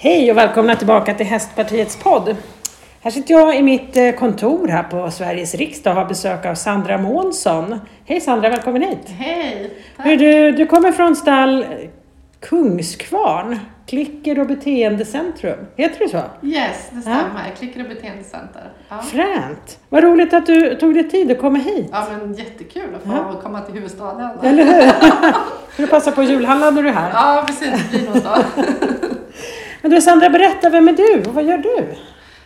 Hej och välkomna tillbaka till Hästpartiets podd. Här sitter jag i mitt eh, kontor här på Sveriges riksdag och har besök av Sandra Månsson. Hej Sandra, välkommen hit! Hej! Du, du kommer från stall Kungskvarn, Klicker och beteendecentrum. Heter det så? Yes, det stämmer. Klicker och beteendecenter. Ja. Fränt! Vad roligt att du tog dig tid att komma hit. ja, men jättekul att få Ja. komma till huvudstaden. Eller hur? Ska du passa på julhandlar när du är här? Ja, precis. Det blir nog så. Men du Sandra, berätta, vem är du och vad gör du?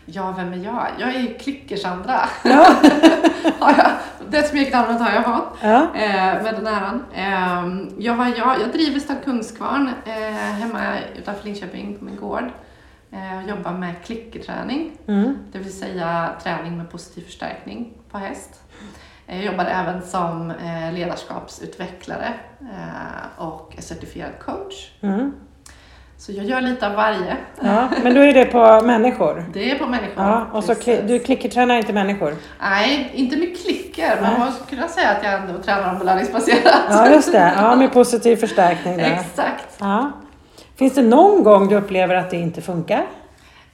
Ja, vem är jag? Jag är Klicker-Sandra. Ja. Jag- Det smeknamnet har jag fått. Ja. Eh, med den äran. Eh, jag, var jag, jag driver stad Kungskvarn eh, hemma utanför Linköping på min gård. Eh, och jobbar med klickerträning. Mm. Det vill säga träning med positiv förstärkning på häst. Eh, Jag jobbar även som eh, ledarskapsutvecklare eh, och är certifierad coach. Mm. Så jag gör lite av varje. Ja, men då är det på människor? Det är på människor. Ja, och så kli- du klickertränar inte människor? Nej, inte med klicker, men man skulle kunna säga att jag ändå tränar belöningsbaserat. Ja, just det. Ja, med positiv förstärkning där. Exakt. Ja. Finns det någon gång du upplever att det inte funkar?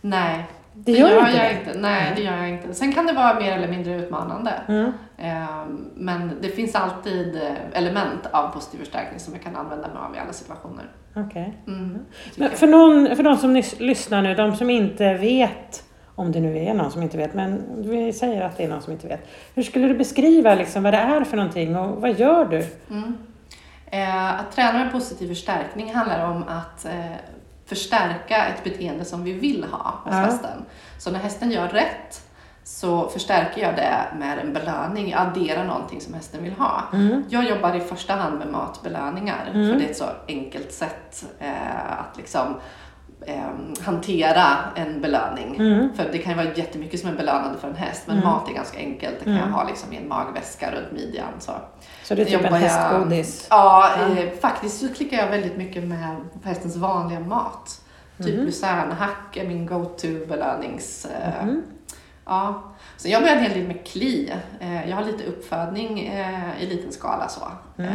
Nej, Det gör inte jag det? inte. Nej, det gör jag inte. Sen kan det vara mer eller mindre utmanande. Mm. Ehm, Men det finns alltid eh, element av positiv förstärkning som jag kan använda mig av i alla situationer. Okej. Mm, tycker Men jag. för, någon, för de som lyssnar nu, de som inte vet, om det nu är någon som inte vet, men vi säger att det är någon som inte vet. Hur skulle du beskriva liksom vad det är för någonting och vad gör du? Mm. Eh, att träna med positiv förstärkning handlar om att eh, förstärka ett beteende som vi vill ha hos Ja. hästen. Så när hästen gör rätt så förstärker jag det med en belöning, jag adderar någonting som hästen vill ha. Mm. Jag jobbar i första hand med matbelöningar, Mm. för det är ett så enkelt sätt eh, att liksom eh, hantera en belöning. Mm. För det kan ju vara jättemycket som är belönande för en häst, men Mm. mat är ganska enkelt. Det kan Mm. jag ha liksom i en magväska runt midjan. Så. Så det är typ en Jobbar jag- hästgodis? Ja, Ja. eh, faktiskt så klickar jag väldigt mycket med hästens vanliga mat. Typ Mhm. lucernhack är min go-to belönings... Eh, Mhm. Ja. Sen jobbar jag en hel del med kli. Eh, jag har lite uppfödning eh, i liten skala så. Mm.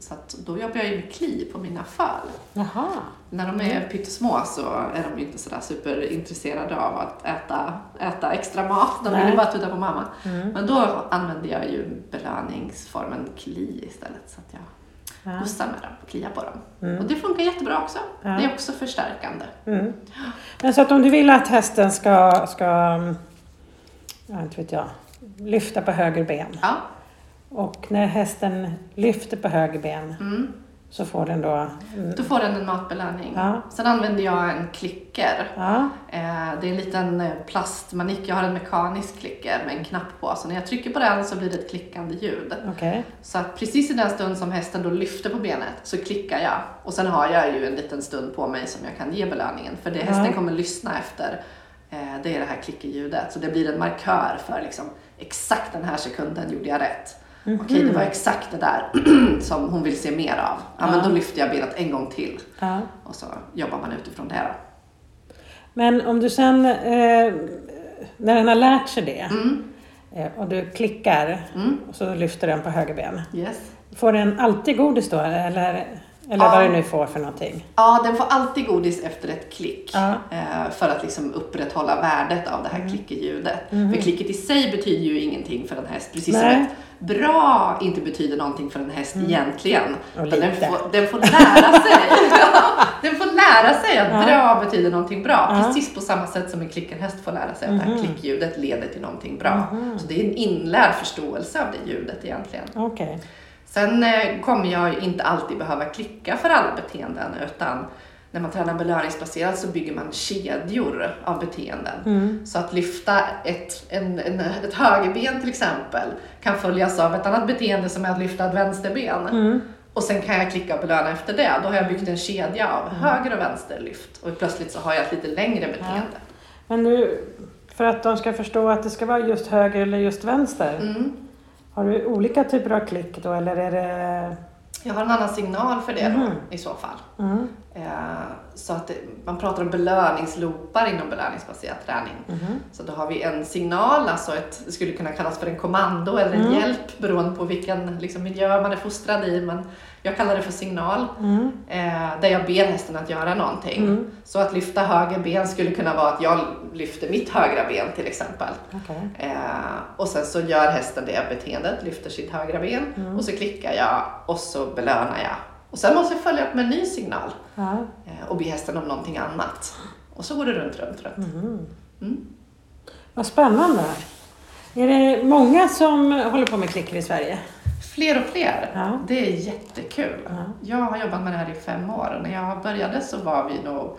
Så då jobbar jag ju med kli på mina föl. Jaha. När de är pyttesmå så är de ju inte sådär superintresserade av att äta, äta extra mat. De vill Nej. ju bara tuta på mamma. Mm. Men då använder jag ju belöningsformen kli istället. Så att jag Ja. med dem och kliar på dem. Mm. Och det funkar jättebra också. Ja. Det är också förstärkande. Mm. Men så att om du vill att hästen ska, ska ja, inte vet jag, lyfta på höger ben Ja. Och när hästen lyfter på höger ben Mm. så får den då... Då får den en matbelöning. Ja. Sen använder jag en klicker. ja, Eh, Det är en liten eh, plastmanik. Jag har en mekanisk klicker med en knapp på. Så när jag trycker på den så blir det ett klickande ljud. okej. Så att precis i den stund som hästen då lyfter på benet så klickar jag. Och sen har jag ju en liten stund på mig som jag kan ge belöningen. För det Ja. hästen kommer lyssna efter, eh, det är det här klickerljudet. Så det blir en markör för liksom, exakt den här sekunden gjorde jag rätt. Mhm. Okej, det var exakt det där som hon vill se mer av. Ja, men Ja. då lyfter jag benet en gång till. Ja. Och så jobbar man utifrån det då. Men om du sen, eh, när den har lärt sig det Mm. eh, och du klickar Mm. och så lyfter den på höger ben. Yes. Får den alltid godis då eller, eller Ja. vad det nu får för någonting? Ja, den får alltid godis efter ett klick. Ja. Eh, för att liksom upprätthålla värdet av det här klickerljudet. Mhm. För klicket i sig betyder ju ingenting för en häst. Precis Nej. som ett bra inte betyder någonting för en häst egentligen. Mm. Och Utan den, får, den får lära sig. Den får lära sig att Ja. bra betyder någonting bra. Ja. Precis på samma sätt som en klickerhäst får lära sig att det Mhm. här klickljudet leder till någonting bra. Mhm. Så det är en inlärd förståelse av det ljudet egentligen. Okej. Sen eh, kommer jag inte alltid behöva klicka för alla beteenden utan när man tränar belöningsbaserat så bygger man kedjor av beteenden. Mm. Så att lyfta ett, en, en, ett högerben till exempel kan följas av ett annat beteende som är att lyfta ett vänsterben. Mm. Och sen kan jag klicka och belöna efter det. Då har jag byggt en kedja av höger och vänster lyft. Och plötsligt så har jag ett lite längre beteende. Men nu, för att de ska förstå att det ska vara just höger eller just vänster, Mm. har du olika typer av klick då eller är det... Jag har en annan signal för det Mhm. då, i så fall. Mm. Eh, Så att det, man pratar om belöningsloopar inom belöningsbaserad träning. Mhm. Så då har vi en signal, alltså ett, det skulle kunna kallas för en kommando eller en Mm. hjälp beroende på vilken liksom, miljö man är fostrad i. Men Jag kallar det för signal. Mm. Eh, där jag ber hästen att göra någonting. Mm. Så att lyfta höger ben skulle kunna vara att jag lyfter mitt högra ben till exempel. Okej. Eh, och sen så gör hästen det beteendet, lyfter sitt högra ben Mm. och så klickar jag och så belönar jag. Och sen måste jag följa upp med en ny signal Ja. eh, och be hästen om någonting annat. Och så går det runt, runt, runt. Mm. Mm. Vad spännande. Är det många som håller på med klicker i Sverige? Fler och fler. Ja. Det är jättekul. Ja. Jag har jobbat med det här i fem år och när jag började så var vi nog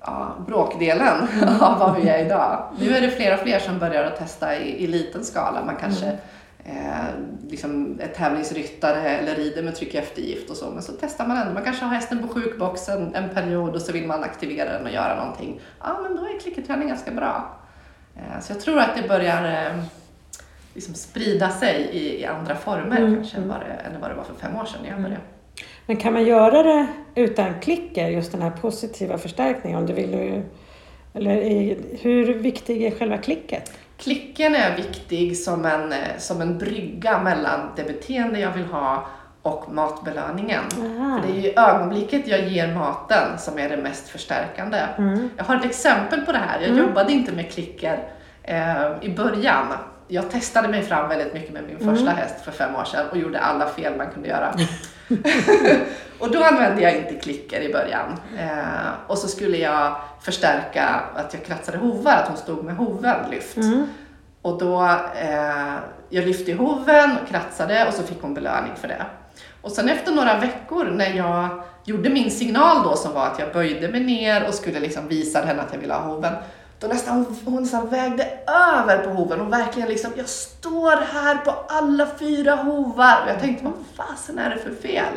ja, bråkdelen Mm. av vad vi är idag. Nu är det fler och fler som börjar att testa i, i liten skala. Man kanske Mm. eh, liksom är tävlingsryttare eller rider med tryck eftergift och så. Men så testar man ändå. Man kanske har hästen på sjukboxen en period och så vill man aktivera den och göra någonting. Ja, men då är klickerträning ganska bra. Eh, så jag tror att det börjar eh, liksom sprida sig i, i andra former Mm, kanske än vad, det, än vad det var för fem år sedan när jag började. Men kan man göra det utan klicker, just den här positiva förstärkningen? Om du vill, eller är, hur viktig är själva klicket? Klicken är viktig som en, eh, som en brygga mellan det beteende jag vill ha och matbelöningen. Aha. För det är ju ögonblicket jag ger maten som är det mest förstärkande. Mm. Jag har ett exempel på det här. Jag jobbade inte med klicker eh, i början. Jag testade mig fram väldigt mycket med min första häst för fem år sedan och gjorde alla fel man kunde göra. och då använde jag inte klicker i början. Eh, och så skulle jag förstärka att jag kratsade hovar, att hon stod med hoven lyft. Mm. Och då, eh, jag lyfte i hoven och kratsade och så fick hon belöning för det. Och sen efter några veckor när jag gjorde min signal då som var att jag böjde mig ner och skulle liksom visa henne att jag ville ha hoven. Då nästan, hon, nästan vägde över på hoven och verkligen liksom, jag står här på alla fyra hovar. Och jag tänkte, vad fasen är det för fel?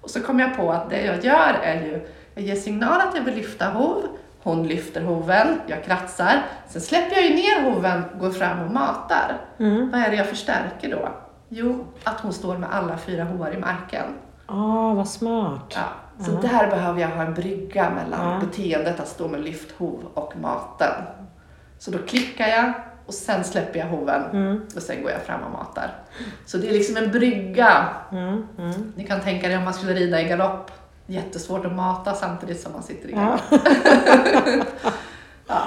Och så kom jag på att det jag gör är ju, jag ger signal att jag vill lyfta hov, hon lyfter hoven, jag kratsar, sen släpper jag ju ner hoven, går fram och matar. Mm. Vad är det jag förstärker då? Jo, att hon står med alla fyra hovar i marken. Ah, vad smart. Ja. Så Ja. där behöver jag ha en brygga mellan Ja. beteendet att stå med lyfthov och maten. Så då klickar jag och sen släpper jag hoven Mm. och sen går jag fram och matar. Så det är liksom en brygga. Mm. Mm. Ni kan tänka er om man skulle rida i galopp. Jättesvårt att mata samtidigt som man sitter i galopp. Ja.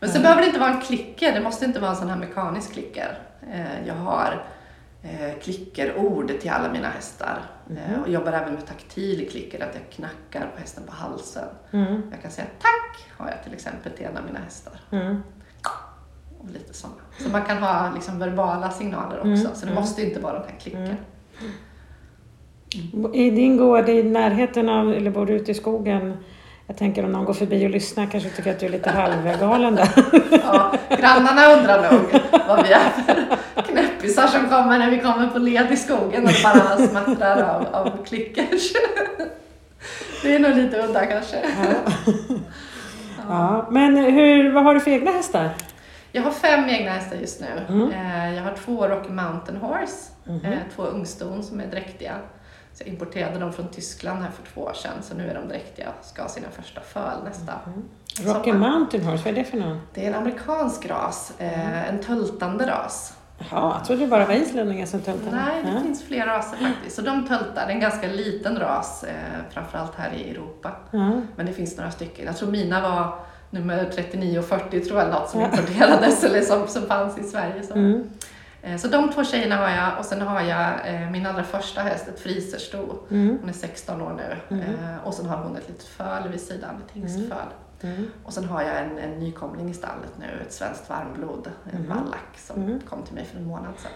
Men så behöver det inte vara en klicker, det måste inte vara en sån här mekanisk klicker. Eh, Jag har eh, klickerord till alla mina hästar. Eh, Och jobbar även med taktil klicker, att jag knackar på hästen på halsen. Mm. Jag kan säga tack, har jag till exempel till en av mina hästar. Mm. Och lite såna. Så man kan ha liksom verbala signaler också, Mm, så det mm. måste inte vara den här klicken. Mm. I din gård i närheten av, eller bor du ute i skogen? Jag tänker om någon går förbi och lyssnar kanske tycker att du är lite halvgalen där. Ja, grannarna undrar nog vad vi är för knäppisar som kommer när vi kommer på led i skogen och bara smattrar av, av klickers. Det är nog lite udda kanske. Ja. Ja. Men hur, vad har du för egna hästar? Jag har fem egna hästar just nu. Mm. Eh, Jag har två Rocky Mountain Horse, eh, två ungston som är dräktiga. Så jag importerade dem från Tyskland här för två år sedan, så nu är de dräktiga och ska ha sina första föl nästa Rocky sommar. Mountain Horse, vad är det för någon? Det är en amerikansk ras, eh, en töltande ras. Jaha, jag trodde det bara var islänningar som töltade. Nej, det Ja. finns fler raser faktiskt. Så de töltar, det är en ganska liten ras, eh, framförallt här i Europa. Ja. Men det finns några stycken. Jag tror mina var nummer 39 och 40 tror jag, något som importerades eller som, som fanns i Sverige. Så. Mm. Eh, så de två tjejerna har jag och sen har jag eh, min allra första häst, ett frisersto. Mm. Hon är 16 år nu. Mm. Eh, och sen har hon ett litet föl vid sidan, ett hingstföl. Mm. Och sen har jag en, en nykomling i stallet nu, ett svenskt varmblod, en Mhm. vallack som Mm. kom till mig för en månad sedan.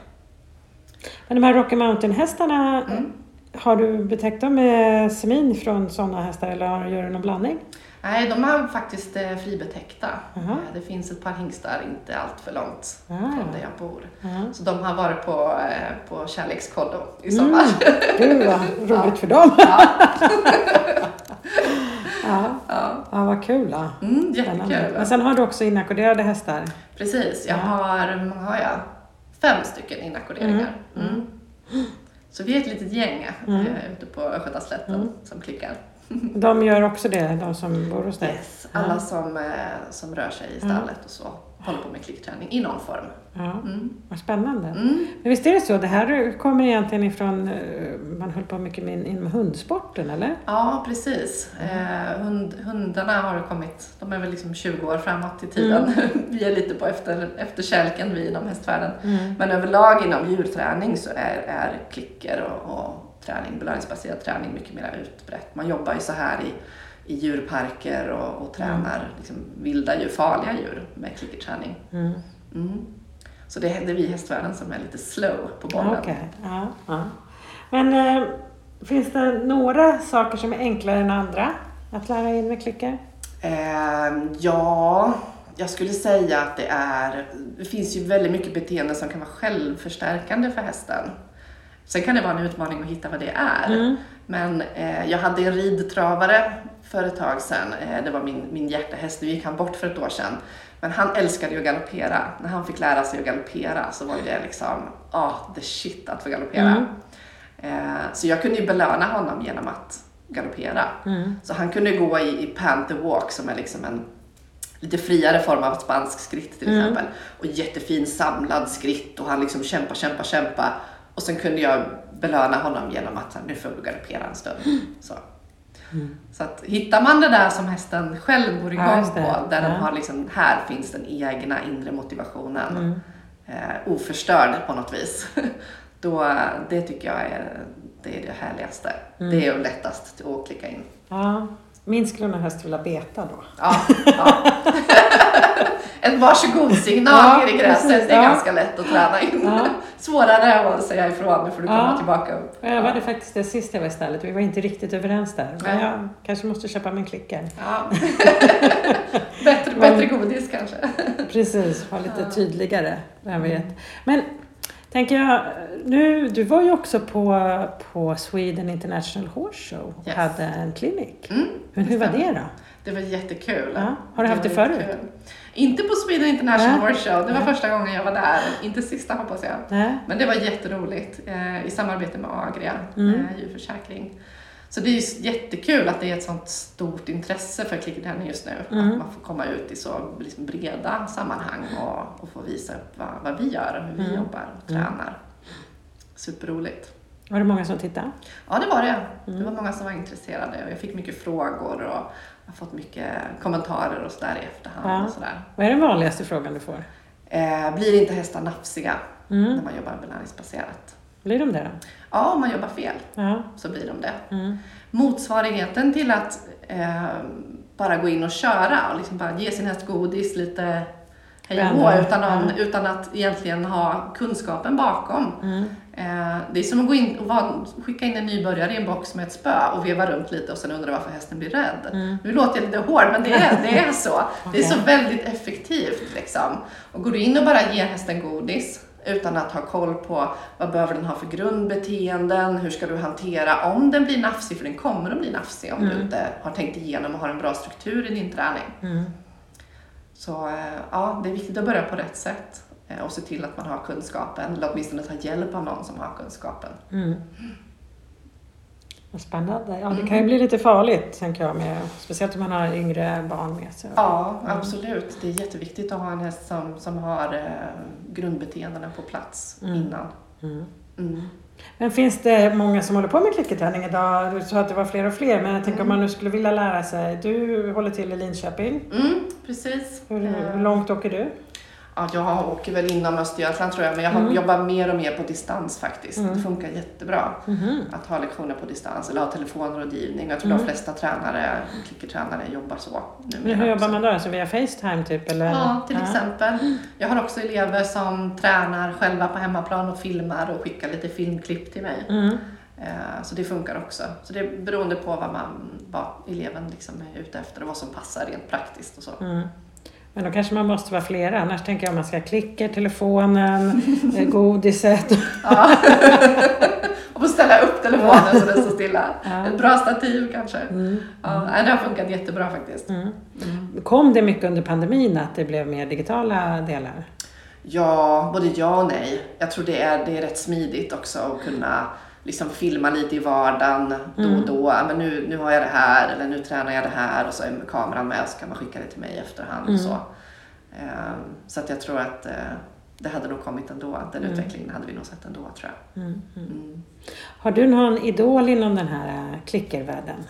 Men de här Rocky Mountain-hästarna, Mm. har du betäckt dem med semin från sådana hästar eller gör du någon blandning? Nej, de är faktiskt eh, fribetäckta. Eh, Det finns ett par hingstar inte allt för långt Ah. från där jag bor. Ja. Så de har varit på, eh, på kärlekskollo i Mm. sommar. Gud vad roligt för dem! Ja. Ja, Ja. ja vad kul då. Mm, jättekul. Men sen har du också inackorderade hästar. Precis, jag Ja. har, har jag? Fem stycken inackorderingar. Mm. Mm. Så vi är ett litet gäng Mm. eh, ute på Östgötaslätten Mm. som klickar. De gör också det, de som bor hos dig? Yes, alla som, eh, som rör sig i Mm. stallet och så håller på med klickträning i någon form. Ja, Mm. vad spännande. Mm. Men visst är det så, det här kommer egentligen ifrån, eh, man höll på mycket med inom hundsporten eller? Ja, precis. Eh, hund, hundarna har kommit, de är väl liksom 20 år framåt i tiden. vi är lite på efter, efterkälken vi inom hästvärlden. Mm. Men överlag inom djurträning så är, är klicker och, och träning, belöningsbaserad träning mycket mer utbrett. Man jobbar ju så här i, i djurparker och, och tränar liksom vilda djur, farliga djur med klickerträning. Mm. Mm. Så det, är- det är vi i hästvärlden som är lite slow på bollen. Okej, ja, ja. Men eh, finns det några saker som är enklare än andra att lära in med klicker? Ehm, ja, jag skulle säga att det är... Det finns ju väldigt mycket beteenden som kan vara självförstärkande för hästen. Sen kan det vara en utmaning att hitta vad det är. Mm. Men eh, jag hade en ridtravare för ett tag sedan. Eh, det var min, min hjärtehäst. Nu gick han bort för ett år sedan. Men han älskade ju att galoppera. När han fick lära sig att galoppera så var det liksom, ah, the shit att få galoppera. Mm. Eh, så jag kunde ju belöna honom genom att galoppera. Mm. Så han kunde gå i, i Panther Walk som är liksom en lite friare form av spansk skritt till Mm. exempel. Och jättefin samlad skritt och han liksom kämpa, kämpa, kämpa. Och sen kunde jag belöna honom genom att nu får du galoppera en stund. Så. Så att hittar man det där som hästen själv går Ja, igång det. på, där de Ja. har liksom, här finns den egna inre motivationen, Mm. eh, oförstörd på något vis. Då, det tycker jag är det, är det härligaste. Mm. Det är lättast att klicka in. Ja. Min skulle nog helst vilja beta då. Ja, ja. En varsågod-signal Ja, i gräset precis, är ja. ganska lätt att träna in. Ja. Svårare att säga ifrån, nu får du komma Ja. tillbaka upp. Jag övade faktiskt det sist jag var i stallet. Vi var inte riktigt överens där. Men jag kanske måste köpa min klicker. Ja. bättre, bättre godis kanske. Precis, vara lite tydligare. Jag vet. Men tänker jag, nu, du var ju också på, på Sweden International Horse Show och Yes. hade en klinik. Mm, Men hur var det då? Det var jättekul. Ja. Har du haft det förut? jättekul. Inte på Sweden International Nej. Horse Show, det var Nej. första gången jag var där. Inte sista hoppas jag. Nej? Men det var jätteroligt eh, i samarbete med Agria, Mm. eh, djurförsäkring. Så det är ju jättekul att det är ett sånt stort intresse för klickerträning just nu. Mm. Att man får komma ut i så liksom breda sammanhang och, och få visa upp vad, vad vi gör och hur vi Mm. jobbar och Mm. tränar. Superroligt. Var det många som tittade? Ja, det var det. Det Mm. var många som var intresserade och jag fick mycket frågor och har fått mycket kommentarer och sådär i efterhand. Ja. Och sådär. Vad är den vanligaste frågan du får? Eh, blir inte hästar nafsiga Mm. när man jobbar belöningsbaserat? Blir de det då? Ja, om man jobbar fel Ja. så blir de det. Mm. motsvarigheten till att eh, bara gå in och köra och liksom bara ge sin häst godis lite hej och hå utan, ja. utan att egentligen ha kunskapen bakom. Mm. Eh, det är som att gå in och skicka in en nybörjare i en box med ett spö och veva runt lite och sen undra varför hästen blir rädd. Mm. Nu låter jag lite hård men det är, det är så. Det är så väldigt effektivt. Liksom. Och går du in och bara ger hästen godis utan att ha koll på vad behöver den ha för grundbeteenden, hur ska du hantera om den blir nafsig, för den kommer att bli nafsig om du Mm. inte har tänkt igenom och har en bra struktur i din träning. Mm. Så eh, ja, det är viktigt att börja på rätt sätt eh, och se till att man har kunskapen, eller åtminstone ta hjälp av någon som har kunskapen. Mm. Vad spännande. Ja, det Mm. kan ju bli lite farligt, tänker jag, med, speciellt om man har yngre barn med sig. Ja, absolut. Det är jätteviktigt att ha en häst som, som har eh, grundbeteendena på plats Mm. innan. Mm. Men finns det många som håller på med klickerträning idag? Du sa att det var fler och fler, men jag tänker om Mm. man nu skulle vilja lära sig. Du håller till i Linköping. Mm, precis. Hur, Eh, hur långt åker du? Ja, jag åker väl inom Östergötland tror jag, men jag Mm. jobbar mer och mer på distans faktiskt. Mm. Det funkar jättebra Mhm. att ha lektioner på distans eller ha telefonrådgivning. Jag tror Mm. de flesta tränare, klickertränare jobbar så Men numera hur jobbar man då? Alltså via Facetime typ? Eller? Ja, till exempel. Jag har också elever som tränar själva på hemmaplan och filmar och skickar lite filmklipp till mig. Mm. Eh, Så det funkar också. Så det är beroende på vad, man, vad eleven liksom är ute efter och vad som passar rent praktiskt och så. Men då kanske man måste vara flera, annars tänker jag om man ska klicka, telefonen, eh, godiset. Ja. och ställa upp telefonen så den står stilla. Ja. Ett bra stativ kanske. Mm. Ja, det har funkat jättebra faktiskt. Mm. Mm. Kom det mycket under pandemin att det blev mer digitala delar? Ja, både ja och nej. Jag tror det är, det är rätt smidigt också att kunna liksom filma lite i vardagen då Mm. och då. Men nu, nu har jag det här eller nu tränar jag det här och så är kameran med så kan man skicka det till mig i efterhand. Mm. Och så. Eh, så att jag tror att eh, det hade nog kommit ändå. Den Mm. utvecklingen hade vi nog sett ändå tror jag. Mm, mm. Mm. Har du någon idol inom den här äh, klickervärlden?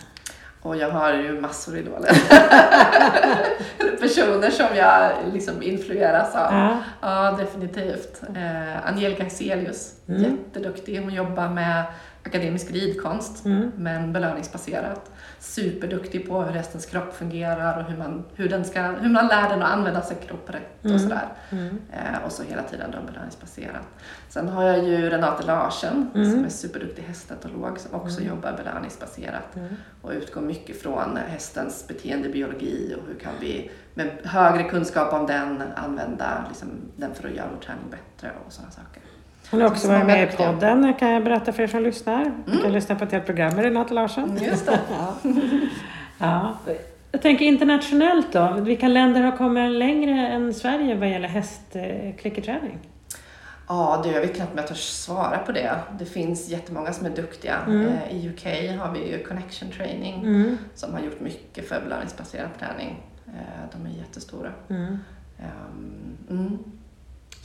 Och jag har ju massor idoler. Personer som jag liksom influeras av. Ja. Ja, definitivt. Eh, Angelica Heselius, Mm. jätteduktig. Hon jobbar med akademisk ridkonst, Mm. men belöningsbaserat. Superduktig på hur hästens kropp fungerar och hur man, hur den ska, hur man lär den att använda sin kropp rätt Mm. och sådär. Mm. Eh, och så hela tiden då belöningsbaserat. Sen har jag ju Renate Larsen Mm. som är superduktig hästetolog som också Mm. jobbar belöningsbaserat Mm. och utgår mycket från hästens beteendebiologi och hur kan vi med högre kunskap om den använda liksom, den för att göra vår träning bättre och sådana saker. Hon har också Så varit med i podden kan jag berätta för er som lyssnar. Du kan lyssna på ett helt program med Renate Larsson. Just det. Ja. ja. Jag tänker internationellt då. Vilka länder har kommit längre än Sverige vad gäller hästklickerträning? Ja, du, jag vet knappt om jag törs svara på det. Det finns jättemånga som är duktiga. Mm. Eh, I UK har vi ju Connection Training Mm. som har gjort mycket för belöningsbaserad träning. Eh, De är jättestora. Mm. Mm.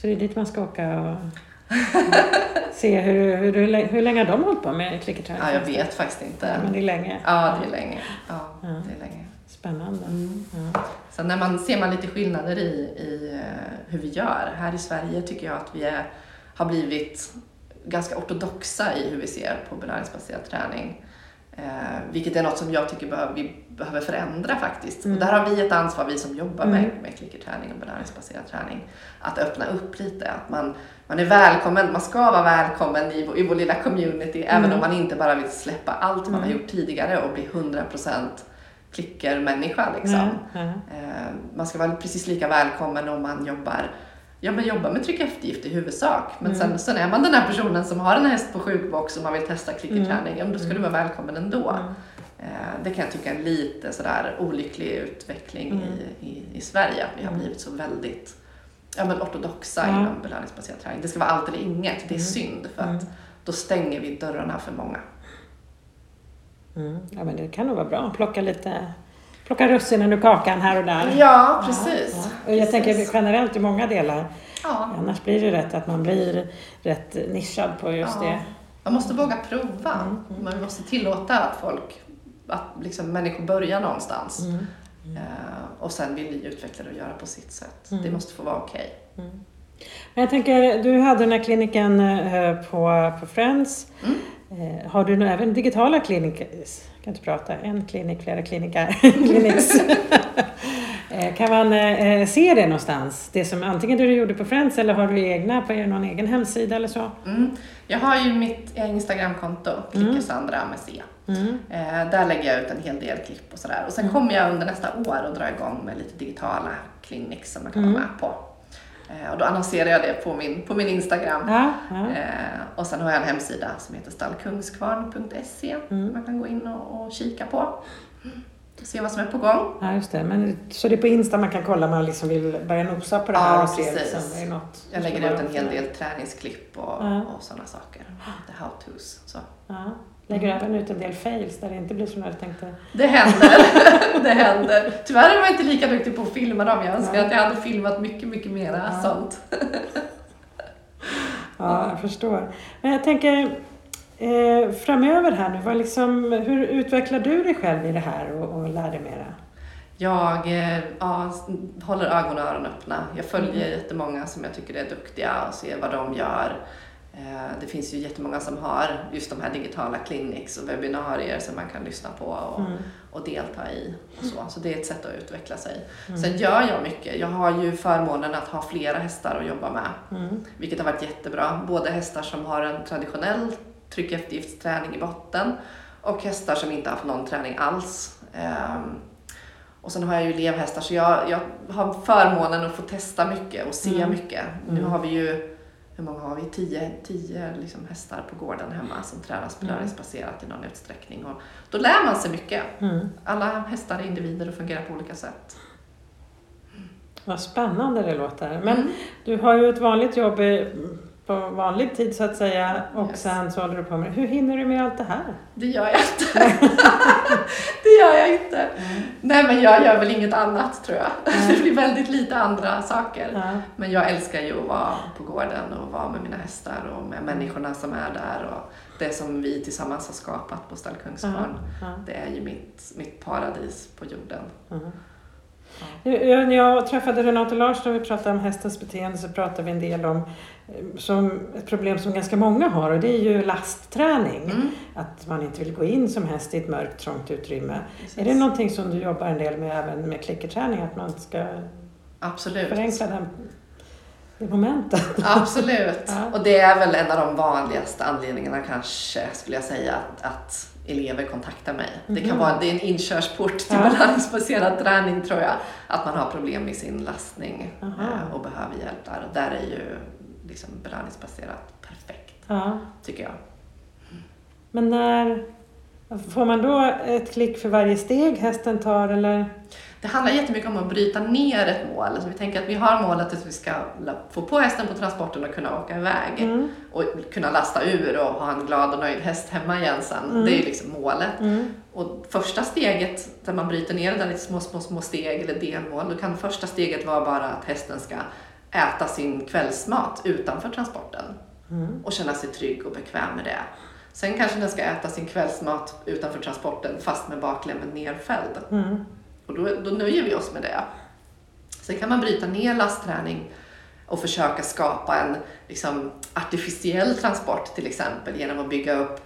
Så det är dit man ska åka och se hur, hur, hur, hur länge har de hållit på med klickerträning? Ja, jag vet faktiskt inte. Men det är länge. Ja, det är länge. Ja, Ja. det är länge. Spännande. Mm. Ja. Sen när man, ser man lite skillnader i, i eh, hur vi gör. Här i Sverige tycker jag att vi är, har blivit ganska ortodoxa i hur vi ser på belöningsbaserad träning. Eh, vilket är något som jag tycker behöver, vi behöver förändra faktiskt. Mm. Och där har vi ett ansvar, vi som jobbar med, Mm. med klickerträning och belöningsbaserad träning, att öppna upp lite. Att man, man är välkommen, man ska vara välkommen i, i vår lilla community, även Mm. om man inte bara vill släppa allt man har Mm. gjort tidigare och bli 100% klickermänniska. Liksom. Ja, ja. Eh, Man ska vara precis lika välkommen om man jobbar, ja, men jobbar med tryckeftergift i huvudsak. Men Mm. sen, sen är man den här personen som har en häst på sjukbox och man vill testa klickerträning, ja, men då ska du vara välkommen ändå. Mm. Eh, Det kan jag tycka är en lite sådär olycklig utveckling Mm. i, i, i Sverige, att vi har Mm. blivit så väldigt ja, men ortodoxa Ja. inom belöningsbaserad träning. Det ska vara allt eller inget, det är Mm. synd för att Mm. då stänger vi dörrarna för många. Mm. ja, men det kan nog vara bra. Plocka lite Plocka russinen ur kakan här och där. Ja, precis. Ja, Och jag tänker Precis. generellt i många delar. Ja. Annars blir det rätt att man blir rätt nischad på just Ja. det. Man måste våga prova. Mm, mm. Man måste tillåta att folk, att liksom människor börjar någonstans. Mm. Eh, och sen vill vi utveckla det och göra på sitt sätt. Mm. Det måste få vara okej. Mm. Men jag tänker, du hade den här kliniken eh, på, på Friends. Mm. Eh, Har du även digitala kliniker? Jag kan inte prata. En klinik, flera. Clinics. Eh, kan man eh, se det någonstans? Det som antingen du gjorde på Friends eller har du egna på någon egen hemsida eller så? Mm. Jag har ju mitt Instagramkonto, Mm. Klickersandra med C. Mm. Eh, där lägger jag ut en hel del klipp och sådär. Och sen Mm. kommer jag under nästa år att dra igång med lite digitala clinics som man kan Mm. vara med på. Eh, och då annonserar jag det på min, på min Instagram. Ja, ja. Och sen har jag en hemsida som heter stallkungskvarn.se Mm. man kan gå in och, och kika på. Se vad som är på gång. ja, just det. Men, så det är på Insta man kan kolla om man liksom vill börja nosa på det här Ja, och se precis. liksom, det är något Jag lägger ut en hel del träningsklipp och, Ja. och sådana saker. The how-tos. Så. Ja. Lägger även ut en del fails där det inte blir som jag tänkte. Det händer. det händer. Tyvärr är man inte lika duktig på att filma dem. Jag önskar att jag hade filmat mycket, mycket mera sånt. Ja, jag förstår. Men jag tänker eh, framöver här nu, vad liksom, hur utvecklar du dig själv i det här och, och lär dig mera? Jag eh, ja, håller ögon och öron öppna. Jag följer Mm. jättemånga som jag tycker är duktiga och ser vad de gör. Eh, Det finns ju jättemånga som har just de här digitala clinics och webbinarier som man kan lyssna på och, Mm. och delta i. Och så. så det är ett sätt att utveckla sig. Mm. Sen gör jag mycket. Jag har ju förmånen att ha flera hästar att jobba med. Mm. Vilket har varit jättebra. Både hästar som har en traditionell tryckeftergiftsträning i botten och hästar som inte har haft någon träning alls. Ehm, och sen har jag ju elevhästar så jag, jag har förmånen att få testa mycket och se Mm. mycket. Nu Mm. har vi ju, hur många har vi? Tio, tio liksom hästar på gården hemma som tränas Mm. belöningsbaserat i någon utsträckning. Och då lär man sig mycket. Mm. Alla hästar är individer och fungerar på olika sätt. Vad spännande det låter. Men Mm. du har ju ett vanligt jobb. På vanlig tid så att säga och Yes. sen så håller du på med Hur hinner du med allt det här? Det gör jag inte. det gör jag inte. Nej, men jag gör väl inget annat tror jag. Det blir väldigt lite andra saker. Ja. Men jag älskar ju att vara på gården och vara med mina hästar och med människorna som är där och det som vi tillsammans har skapat på Stall Kungsgården. Ja. Det är ju mitt, mitt paradis på jorden. Jag- När jag träffade Renate Larsson och vi pratade om hästens beteende så pratade vi en del om eh, som ett problem som ganska många har och det är ju lastträning. Mm. Att man inte vill gå in som häst i ett mörkt trångt utrymme. Precis. Är det någonting som du jobbar en del med även med klickerträning? Att man ska Absolut. förenkla den, det momentet? Absolut. Ja. Och det är väl en av de vanligaste anledningarna kanske, skulle jag säga, att, att elever kontaktar mig. Det kan Mhm. vara det är en inkörsport till Ja. belöningsbaserad träning tror jag. Att man har problem med sin lastning eh, och behöver hjälp där. Och där är ju liksom belöningsbaserat perfekt, Ja. tycker jag. Men när får man då ett klick för varje steg hästen tar eller? Det handlar jättemycket om att bryta ner ett mål. Så vi tänker att vi har målet att vi ska få på hästen på transporten och kunna åka iväg. Mm. Och kunna lasta ur och ha en glad och nöjd häst hemma igen sen. Mm. Det är liksom målet. Mm. Och första steget, där man bryter ner det där i små, små, små steg eller delmål, då kan första steget vara bara att hästen ska äta sin kvällsmat utanför transporten Mm. och känna sig trygg och bekväm med det. Sen kanske den ska äta sin kvällsmat utanför transporten fast med baklämmen nerfälld. Mm. Och då, då nöjer vi oss med det. Sen kan man bryta ner lastträning och försöka skapa en liksom, artificiell transport till exempel genom att bygga upp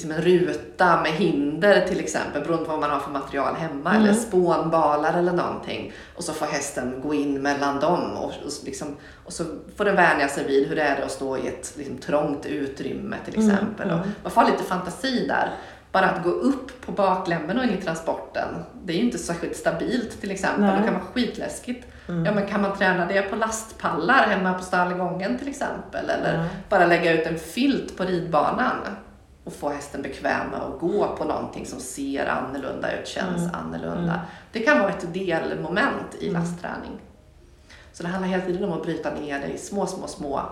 liksom en ruta med hinder till exempel beroende på vad man har för material hemma Mm. eller spånbalar eller någonting. Och så får hästen gå in mellan dem och, och, liksom, och så får den vänja sig vid hur det är att stå i ett liksom, trångt utrymme till Mm, exempel. mm. Och man får ha lite fantasi där. Bara att gå upp på baklämmen in i transporten, det är ju inte särskilt stabilt till exempel. Nej. Det kan vara skitläskigt. Mm. Ja, men kan man träna det på lastpallar hemma på stallgången till exempel? Eller bara lägga ut en filt på ridbanan och få hästen bekväm med att gå på någonting som ser annorlunda ut, känns Mm. annorlunda. Mm. Det kan vara ett delmoment i Mm. lastträning. Så det handlar hela tiden om att bryta ner det i små, små, små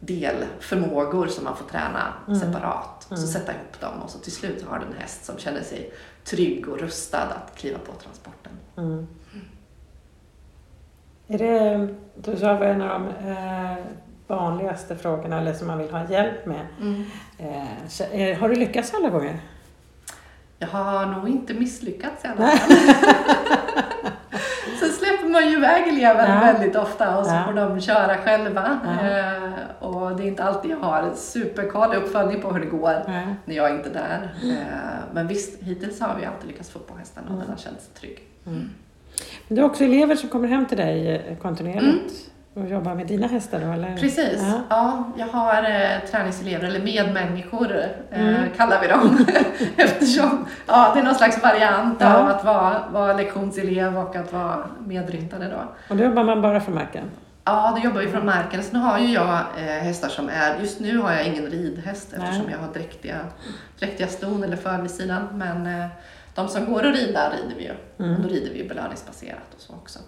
delförmågor som man får träna Mm. separat. Och så Mm. sätta ihop dem och så till slut har du en häst som känner sig trygg och rustad att kliva på transporten. Mm. Är det, du sa en av de eh, vanligaste frågorna eller som man vill ha hjälp med. Eh, så, eh, har du lyckats alla gånger? Jag har nog inte misslyckats i alla fall. Sen släpper man ju iväg eleven Ja. väldigt ofta och så Ja. får de köra själva. Ja. Eh, och det är inte alltid jag har superkoll uppföljning på hur det går när jag är inte är där. Men visst, hittills har vi alltid lyckats få på hästen och Mm. den har känts trygg. Mm. Men det är också elever som kommer hem till dig kontinuerligt och jobbar med dina hästar då eller? Precis. Ja. Ja, jag har eh, träningselever, eller medmänniskor eh, Mm. kallar vi dem. Eftersom ja, det är någon slags variant Ja. av att vara, vara lektionselev och att vara medryttare. Då. Och då jobbar man bara för marken? Ja, då jobbar vi från marken. Så nu har ju jag eh, hästar som är, just nu har jag ingen ridhäst Nej. eftersom jag har dräktiga, dräktiga ston eller förvisidan. Men eh, de som går att rida rider vi ju. Mm. Och då rider vi belöningsbaserat och så också.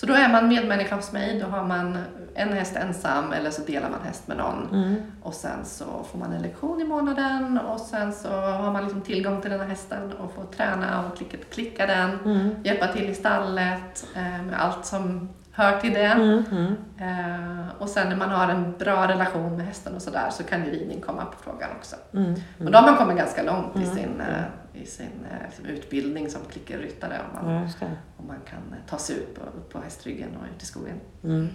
Så då är man medmänniska hos mig, då har man en häst ensam eller så delar man häst med någon. Mm. Och sen så får man en lektion i månaden och sen så har man liksom tillgång till den här hästen och får träna och klicka, klicka den, Mm. hjälpa till i stallet eh, med allt som hör till det. Mm. Mm. Eh, och sen när man har en bra relation med hästen och sådär så kan ju ridning komma på frågan också. Mm. Och då har man kommit ganska långt i Mm. sin, eh, i sin eh, liksom utbildning som klickerryttare om man, Ja, det. om man kan eh, ta sig upp, på- upp på hästryggen och ut i skogen. Mm.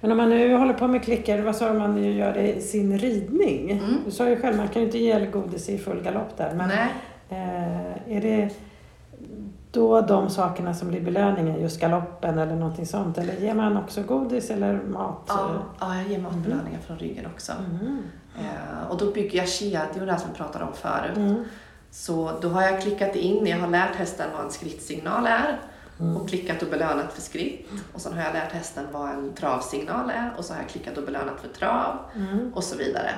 Men om man nu håller på med klicker, vad sa du man ju gör det i sin ridning? Mm. Du sa ju själv, man kan ju inte ge godis i full galopp där. Men eh, är det då de sakerna som blir belöningen, just galoppen eller någonting sånt? Eller ger man också godis eller mat? Ja, ja, jag ger matbelöningar från ryggen också. Mm. Eh, och då bygger jag kedjor, där som vi pratade om förut. Mm. Så då har jag klickat in, jag har lärt hästen vad en skrittsignal är. och klickat och belönat för skritt. Och sen har jag lärt hästen vad en travsignal är och så har jag klickat och belönat för trav och så vidare.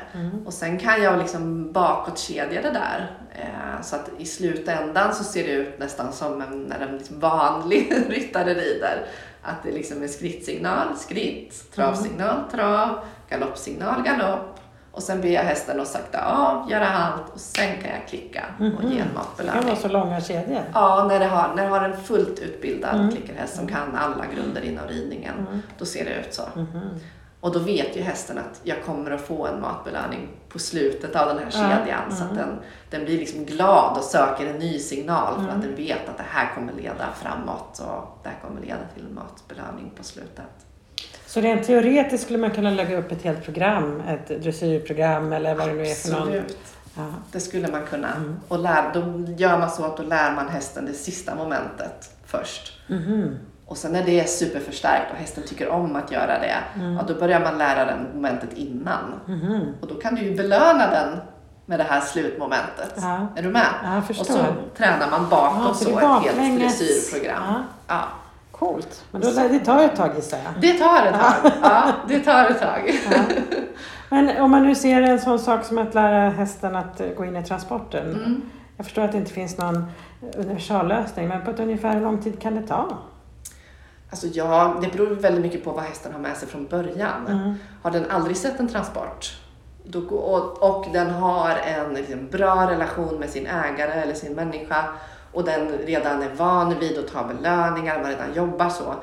Och sen kan jag liksom bakåtkedja det där. Eh, så att i slutändan så ser det ut nästan som en, när en liksom vanlig ryttare rider. Att det liksom är skrittsignal, skritt, travsignal, trav, galoppsignal, galopp. Och sen ber jag hästen att sakta av, göra halt och sen kan jag klicka och ge en Det kan matbelöning. vara så långa kedjor. Ja, när det har, när det har en fullt utbildad klickerhäst som kan alla grunder inom ridningen, då ser det ut så. Och då vet ju hästen att jag kommer att få en matbelöning på slutet av den här kedjan. Så att den, den blir liksom glad och söker en ny signal för att den vet att det här kommer leda framåt och det här kommer leda till en matbelöning på slutet. Så rent teoretiskt skulle man kunna lägga upp ett helt program, ett dressyrprogram eller vad det nu är för någon. Absolut. Ja. Det skulle man kunna. Och lär, då gör man så att då lär man hästen det sista momentet först. Mhm. Och sen när det är superförstärkt och hästen tycker om att göra det, ja, då börjar man lära den momentet innan. Mhm. Och då kan du ju belöna den med det här slutmomentet. Ja. Är du med? Ja, och så tränar man bakåt Ja, så så, ett helt dressyrprogram. Ja. Coolt. Men då, det tar ett tag gissar jag. Det tar ett tag. Ja, det tar ett tag. Ja. Men om man nu ser en sån sak som att lära hästen att eh, gå in i transporten. Mm. Jag förstår att det inte finns någon universallösning, men på ett ungefär hur lång tid kan det ta? Alltså ja, det beror väldigt mycket på vad hästen har med sig från början. Mm. Har den aldrig sett en transport då, gå- och, och den har en liksom, bra relation med sin ägare eller sin människa och den redan är van vid att ta belöningar, man redan jobbar så.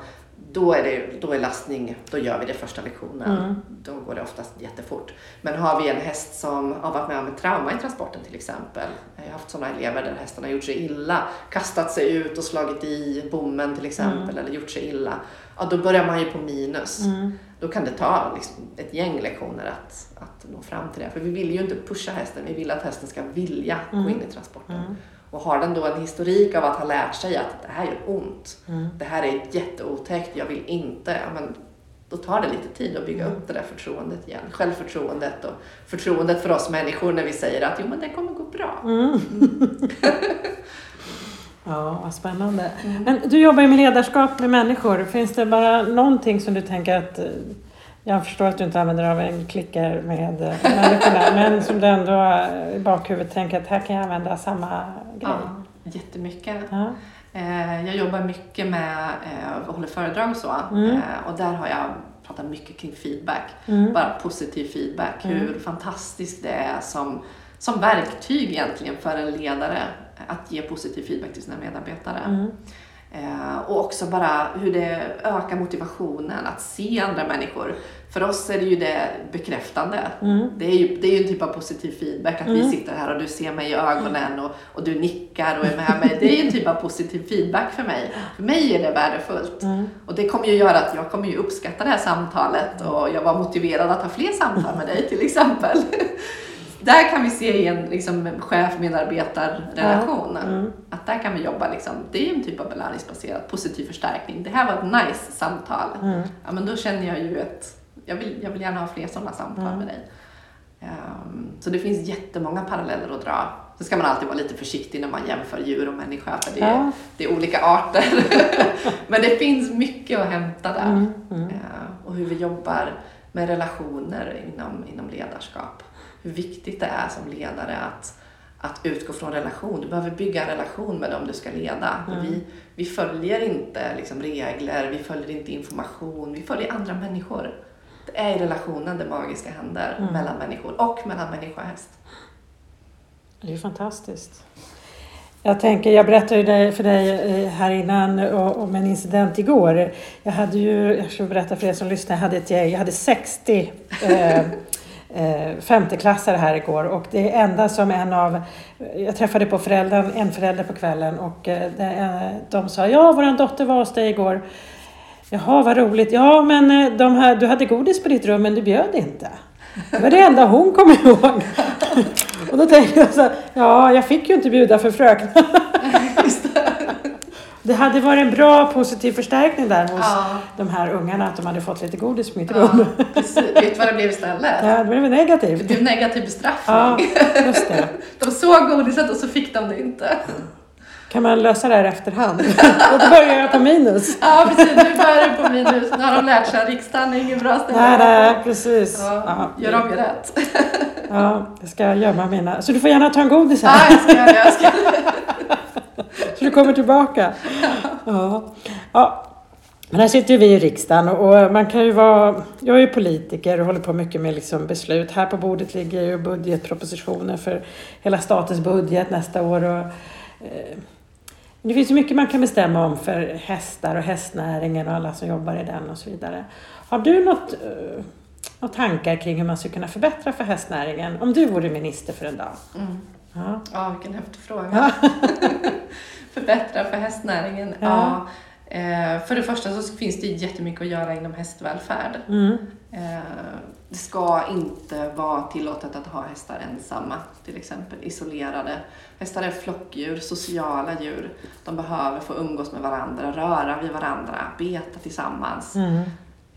Då är, det, då är lastning, då gör vi det första lektionen. Mm. Då går det oftast jättefort. Men har vi en häst som har varit med om ett trauma i transporten till exempel. Jag har haft sådana elever där hästen har gjort sig illa, kastat sig ut och slagit i bommen till exempel eller gjort sig illa. Ja, då börjar man ju på minus. Mm. Då kan det ta liksom ett gäng lektioner att, att nå fram till det. För vi vill ju inte pusha hästen, vi vill att hästen ska vilja gå in i transporten. Och har den då en historik av att ha lärt sig att det här gör ont, det här är jätteotäckt, jag vill inte, men då tar det lite tid att bygga upp det där förtroendet igen. Självförtroendet och förtroendet för oss människor när vi säger att jo men det kommer gå bra. Ja, vad spännande. Men du jobbar ju med ledarskap med människor. Finns det bara någonting som du tänker att... eh, Jag förstår att du inte använder av en klicker med eh, människorna, men som du ändå eh, i bakhuvudet tänker att här kan jag använda samma grej. Ja, jättemycket. Ja. Eh, Jag jobbar mycket med, eh, och håller föredrag och så. Mm. Eh, Och där har jag pratat mycket kring feedback. Mm. Bara positiv feedback. Hur fantastiskt det är som, som verktyg egentligen för en ledare att ge positiv feedback till sina medarbetare. Mm. Eh, och också bara hur det ökar motivationen att se andra människor. För oss är det ju det bekräftande. Mm. Det, är ju, det är ju en typ av positiv feedback att vi sitter här och du ser mig i ögonen och, och du nickar och är med mig. Det är ju en typ av positiv feedback för mig. För mig är det värdefullt. Mm. Och det kommer ju göra att jag kommer ju uppskatta det här samtalet och jag var motiverad att ha fler samtal med dig till exempel. Där kan vi se i en liksom, chef-medarbetar-relation. Mm. Att där kan vi jobba, liksom, det är en typ av belöningsbaserad positiv förstärkning. Det här var ett nice samtal. Mm. Ja, men då känner jag ju att jag vill, jag vill gärna ha fler sådana samtal med dig. Ehm, så det finns jättemånga paralleller att dra. Så ska man alltid vara lite försiktig när man jämför djur och människa för det, är, Ja. det är olika arter. men det finns mycket att hämta där. Mm, mm. Ehm, och hur vi jobbar med relationer inom, inom ledarskap. Hur viktigt det är som ledare att, att utgå från relation. Du behöver bygga en relation med dem du ska leda. Mm. Vi, vi följer inte liksom, regler, vi följer inte information, vi följer andra människor. Är i relationen det magiska händer Mm. mellan människor och mellan människa och häst. Det är fantastiskt. Jag tänker, jag berättade för dig eh, här innan om en incident igår. Jag hade ju, jag ska berätta för er som lyssnar, jag hade ett gäng, jag hade 60 eh, eh, femteklassare här igår och det enda som en av, jag träffade på föräldern, en förälder på kvällen och eh, eh, de sa ja, våran dotter var hos dig igår. Jaha, vad roligt. Ja, men eh, de här, du hade godis på ditt rum men du bjöd inte. Det var det enda hon kom ihåg. Och då tänkte jag så här, ja, jag fick ju inte bjuda för fröknarna. Det hade varit en bra positiv förstärkning där hos Ja. de här ungarna, att de hade fått lite godis på mitt Ja, rum. precis. Vet du vad det blev istället? Ja, det blev Det negativt. blev negativ Ja, bestraffning. just det. De såg godiset och så fick de det inte. Kan man lösa det här i efterhand? Och då börjar jag på minus. Ja, precis. Nu börjar du på minus. Nu har de lärt sig att riksdagen är ingen bra ställe. Nej, nej, precis. Ja, Ja, gör om, gör rätt. ja, jag ska gömma mina. Så du får gärna ta en godis Ja, här. jag ska göra det. Ska. Så du kommer tillbaka. Ja. ja. Men här sitter ju vi i riksdagen och man kan ju vara, jag är ju politiker och håller på mycket med liksom beslut. Här på bordet ligger ju budgetpropositioner för hela statens budget nästa år. Och, eh, det finns ju mycket man kan bestämma om för hästar och hästnäringen och alla som jobbar i den och så vidare. Har du något, eh, några tankar kring hur man skulle kunna förbättra för hästnäringen om du vore minister för en dag? Mm. Ja. Ja, vilken häftig fråga. Förbättra för hästnäringen. Ja. Ja. Eh, för det första så finns det jättemycket att göra inom hästvälfärd. Mm. Eh, det ska inte vara tillåtet att ha hästar ensamma, till exempel isolerade. Hästar är flockdjur, sociala djur. De behöver få umgås med varandra, röra vid varandra, beta tillsammans. Mm.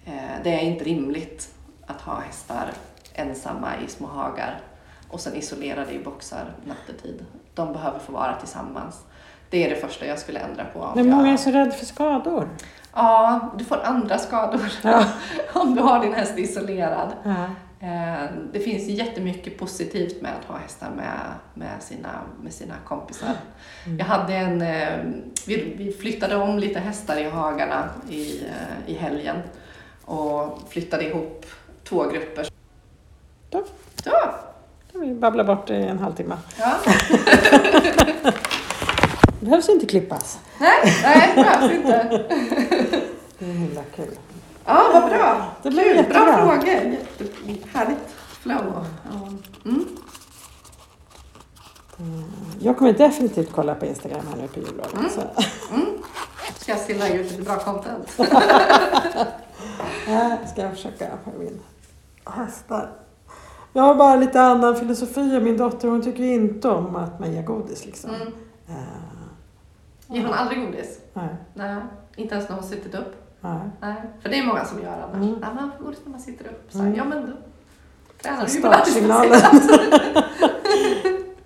Eh, det är inte rimligt att ha hästar ensamma i små hagar och sen isolerade i boxar nattetid. De behöver få vara tillsammans. Det är det första jag skulle ändra på. Men många är jag... så rädda för skador. Ja, du får andra skador Ja. om du har din häst isolerad. Ja. Eh, Det finns jättemycket positivt med att ha hästar med, med, sina, med sina kompisar. Mm. Jag hade en, eh, vi, vi flyttade om lite hästar i hagarna i, eh, i helgen och flyttade ihop två grupper. Då. Så, Vi babblar bort i en halvtimme. ja. Det behövs inte klippas. Nej, nej, det behövs inte. Det är himla kul. Ja, vad bra. Det blev Kul, jättebra. Bra frågor. Härligt flow. Mm. Jag kommer definitivt kolla på Instagram här nu på jullovet. Mm. Så. Ska jag lägga ut lite bra content? Ska jag försöka för min hästar. Jag har bara lite annan filosofi min dotter. Hon tycker inte om att man ger godis liksom. Mm. Ger hon aldrig godis? nej, Nej, inte ens när hon suttit upp? nej. Nej, för det är många som gör annars. Mm. Nej, man får godis när man sitter upp. Så, Mm. Ja, men då tränar du ju på startsignalen.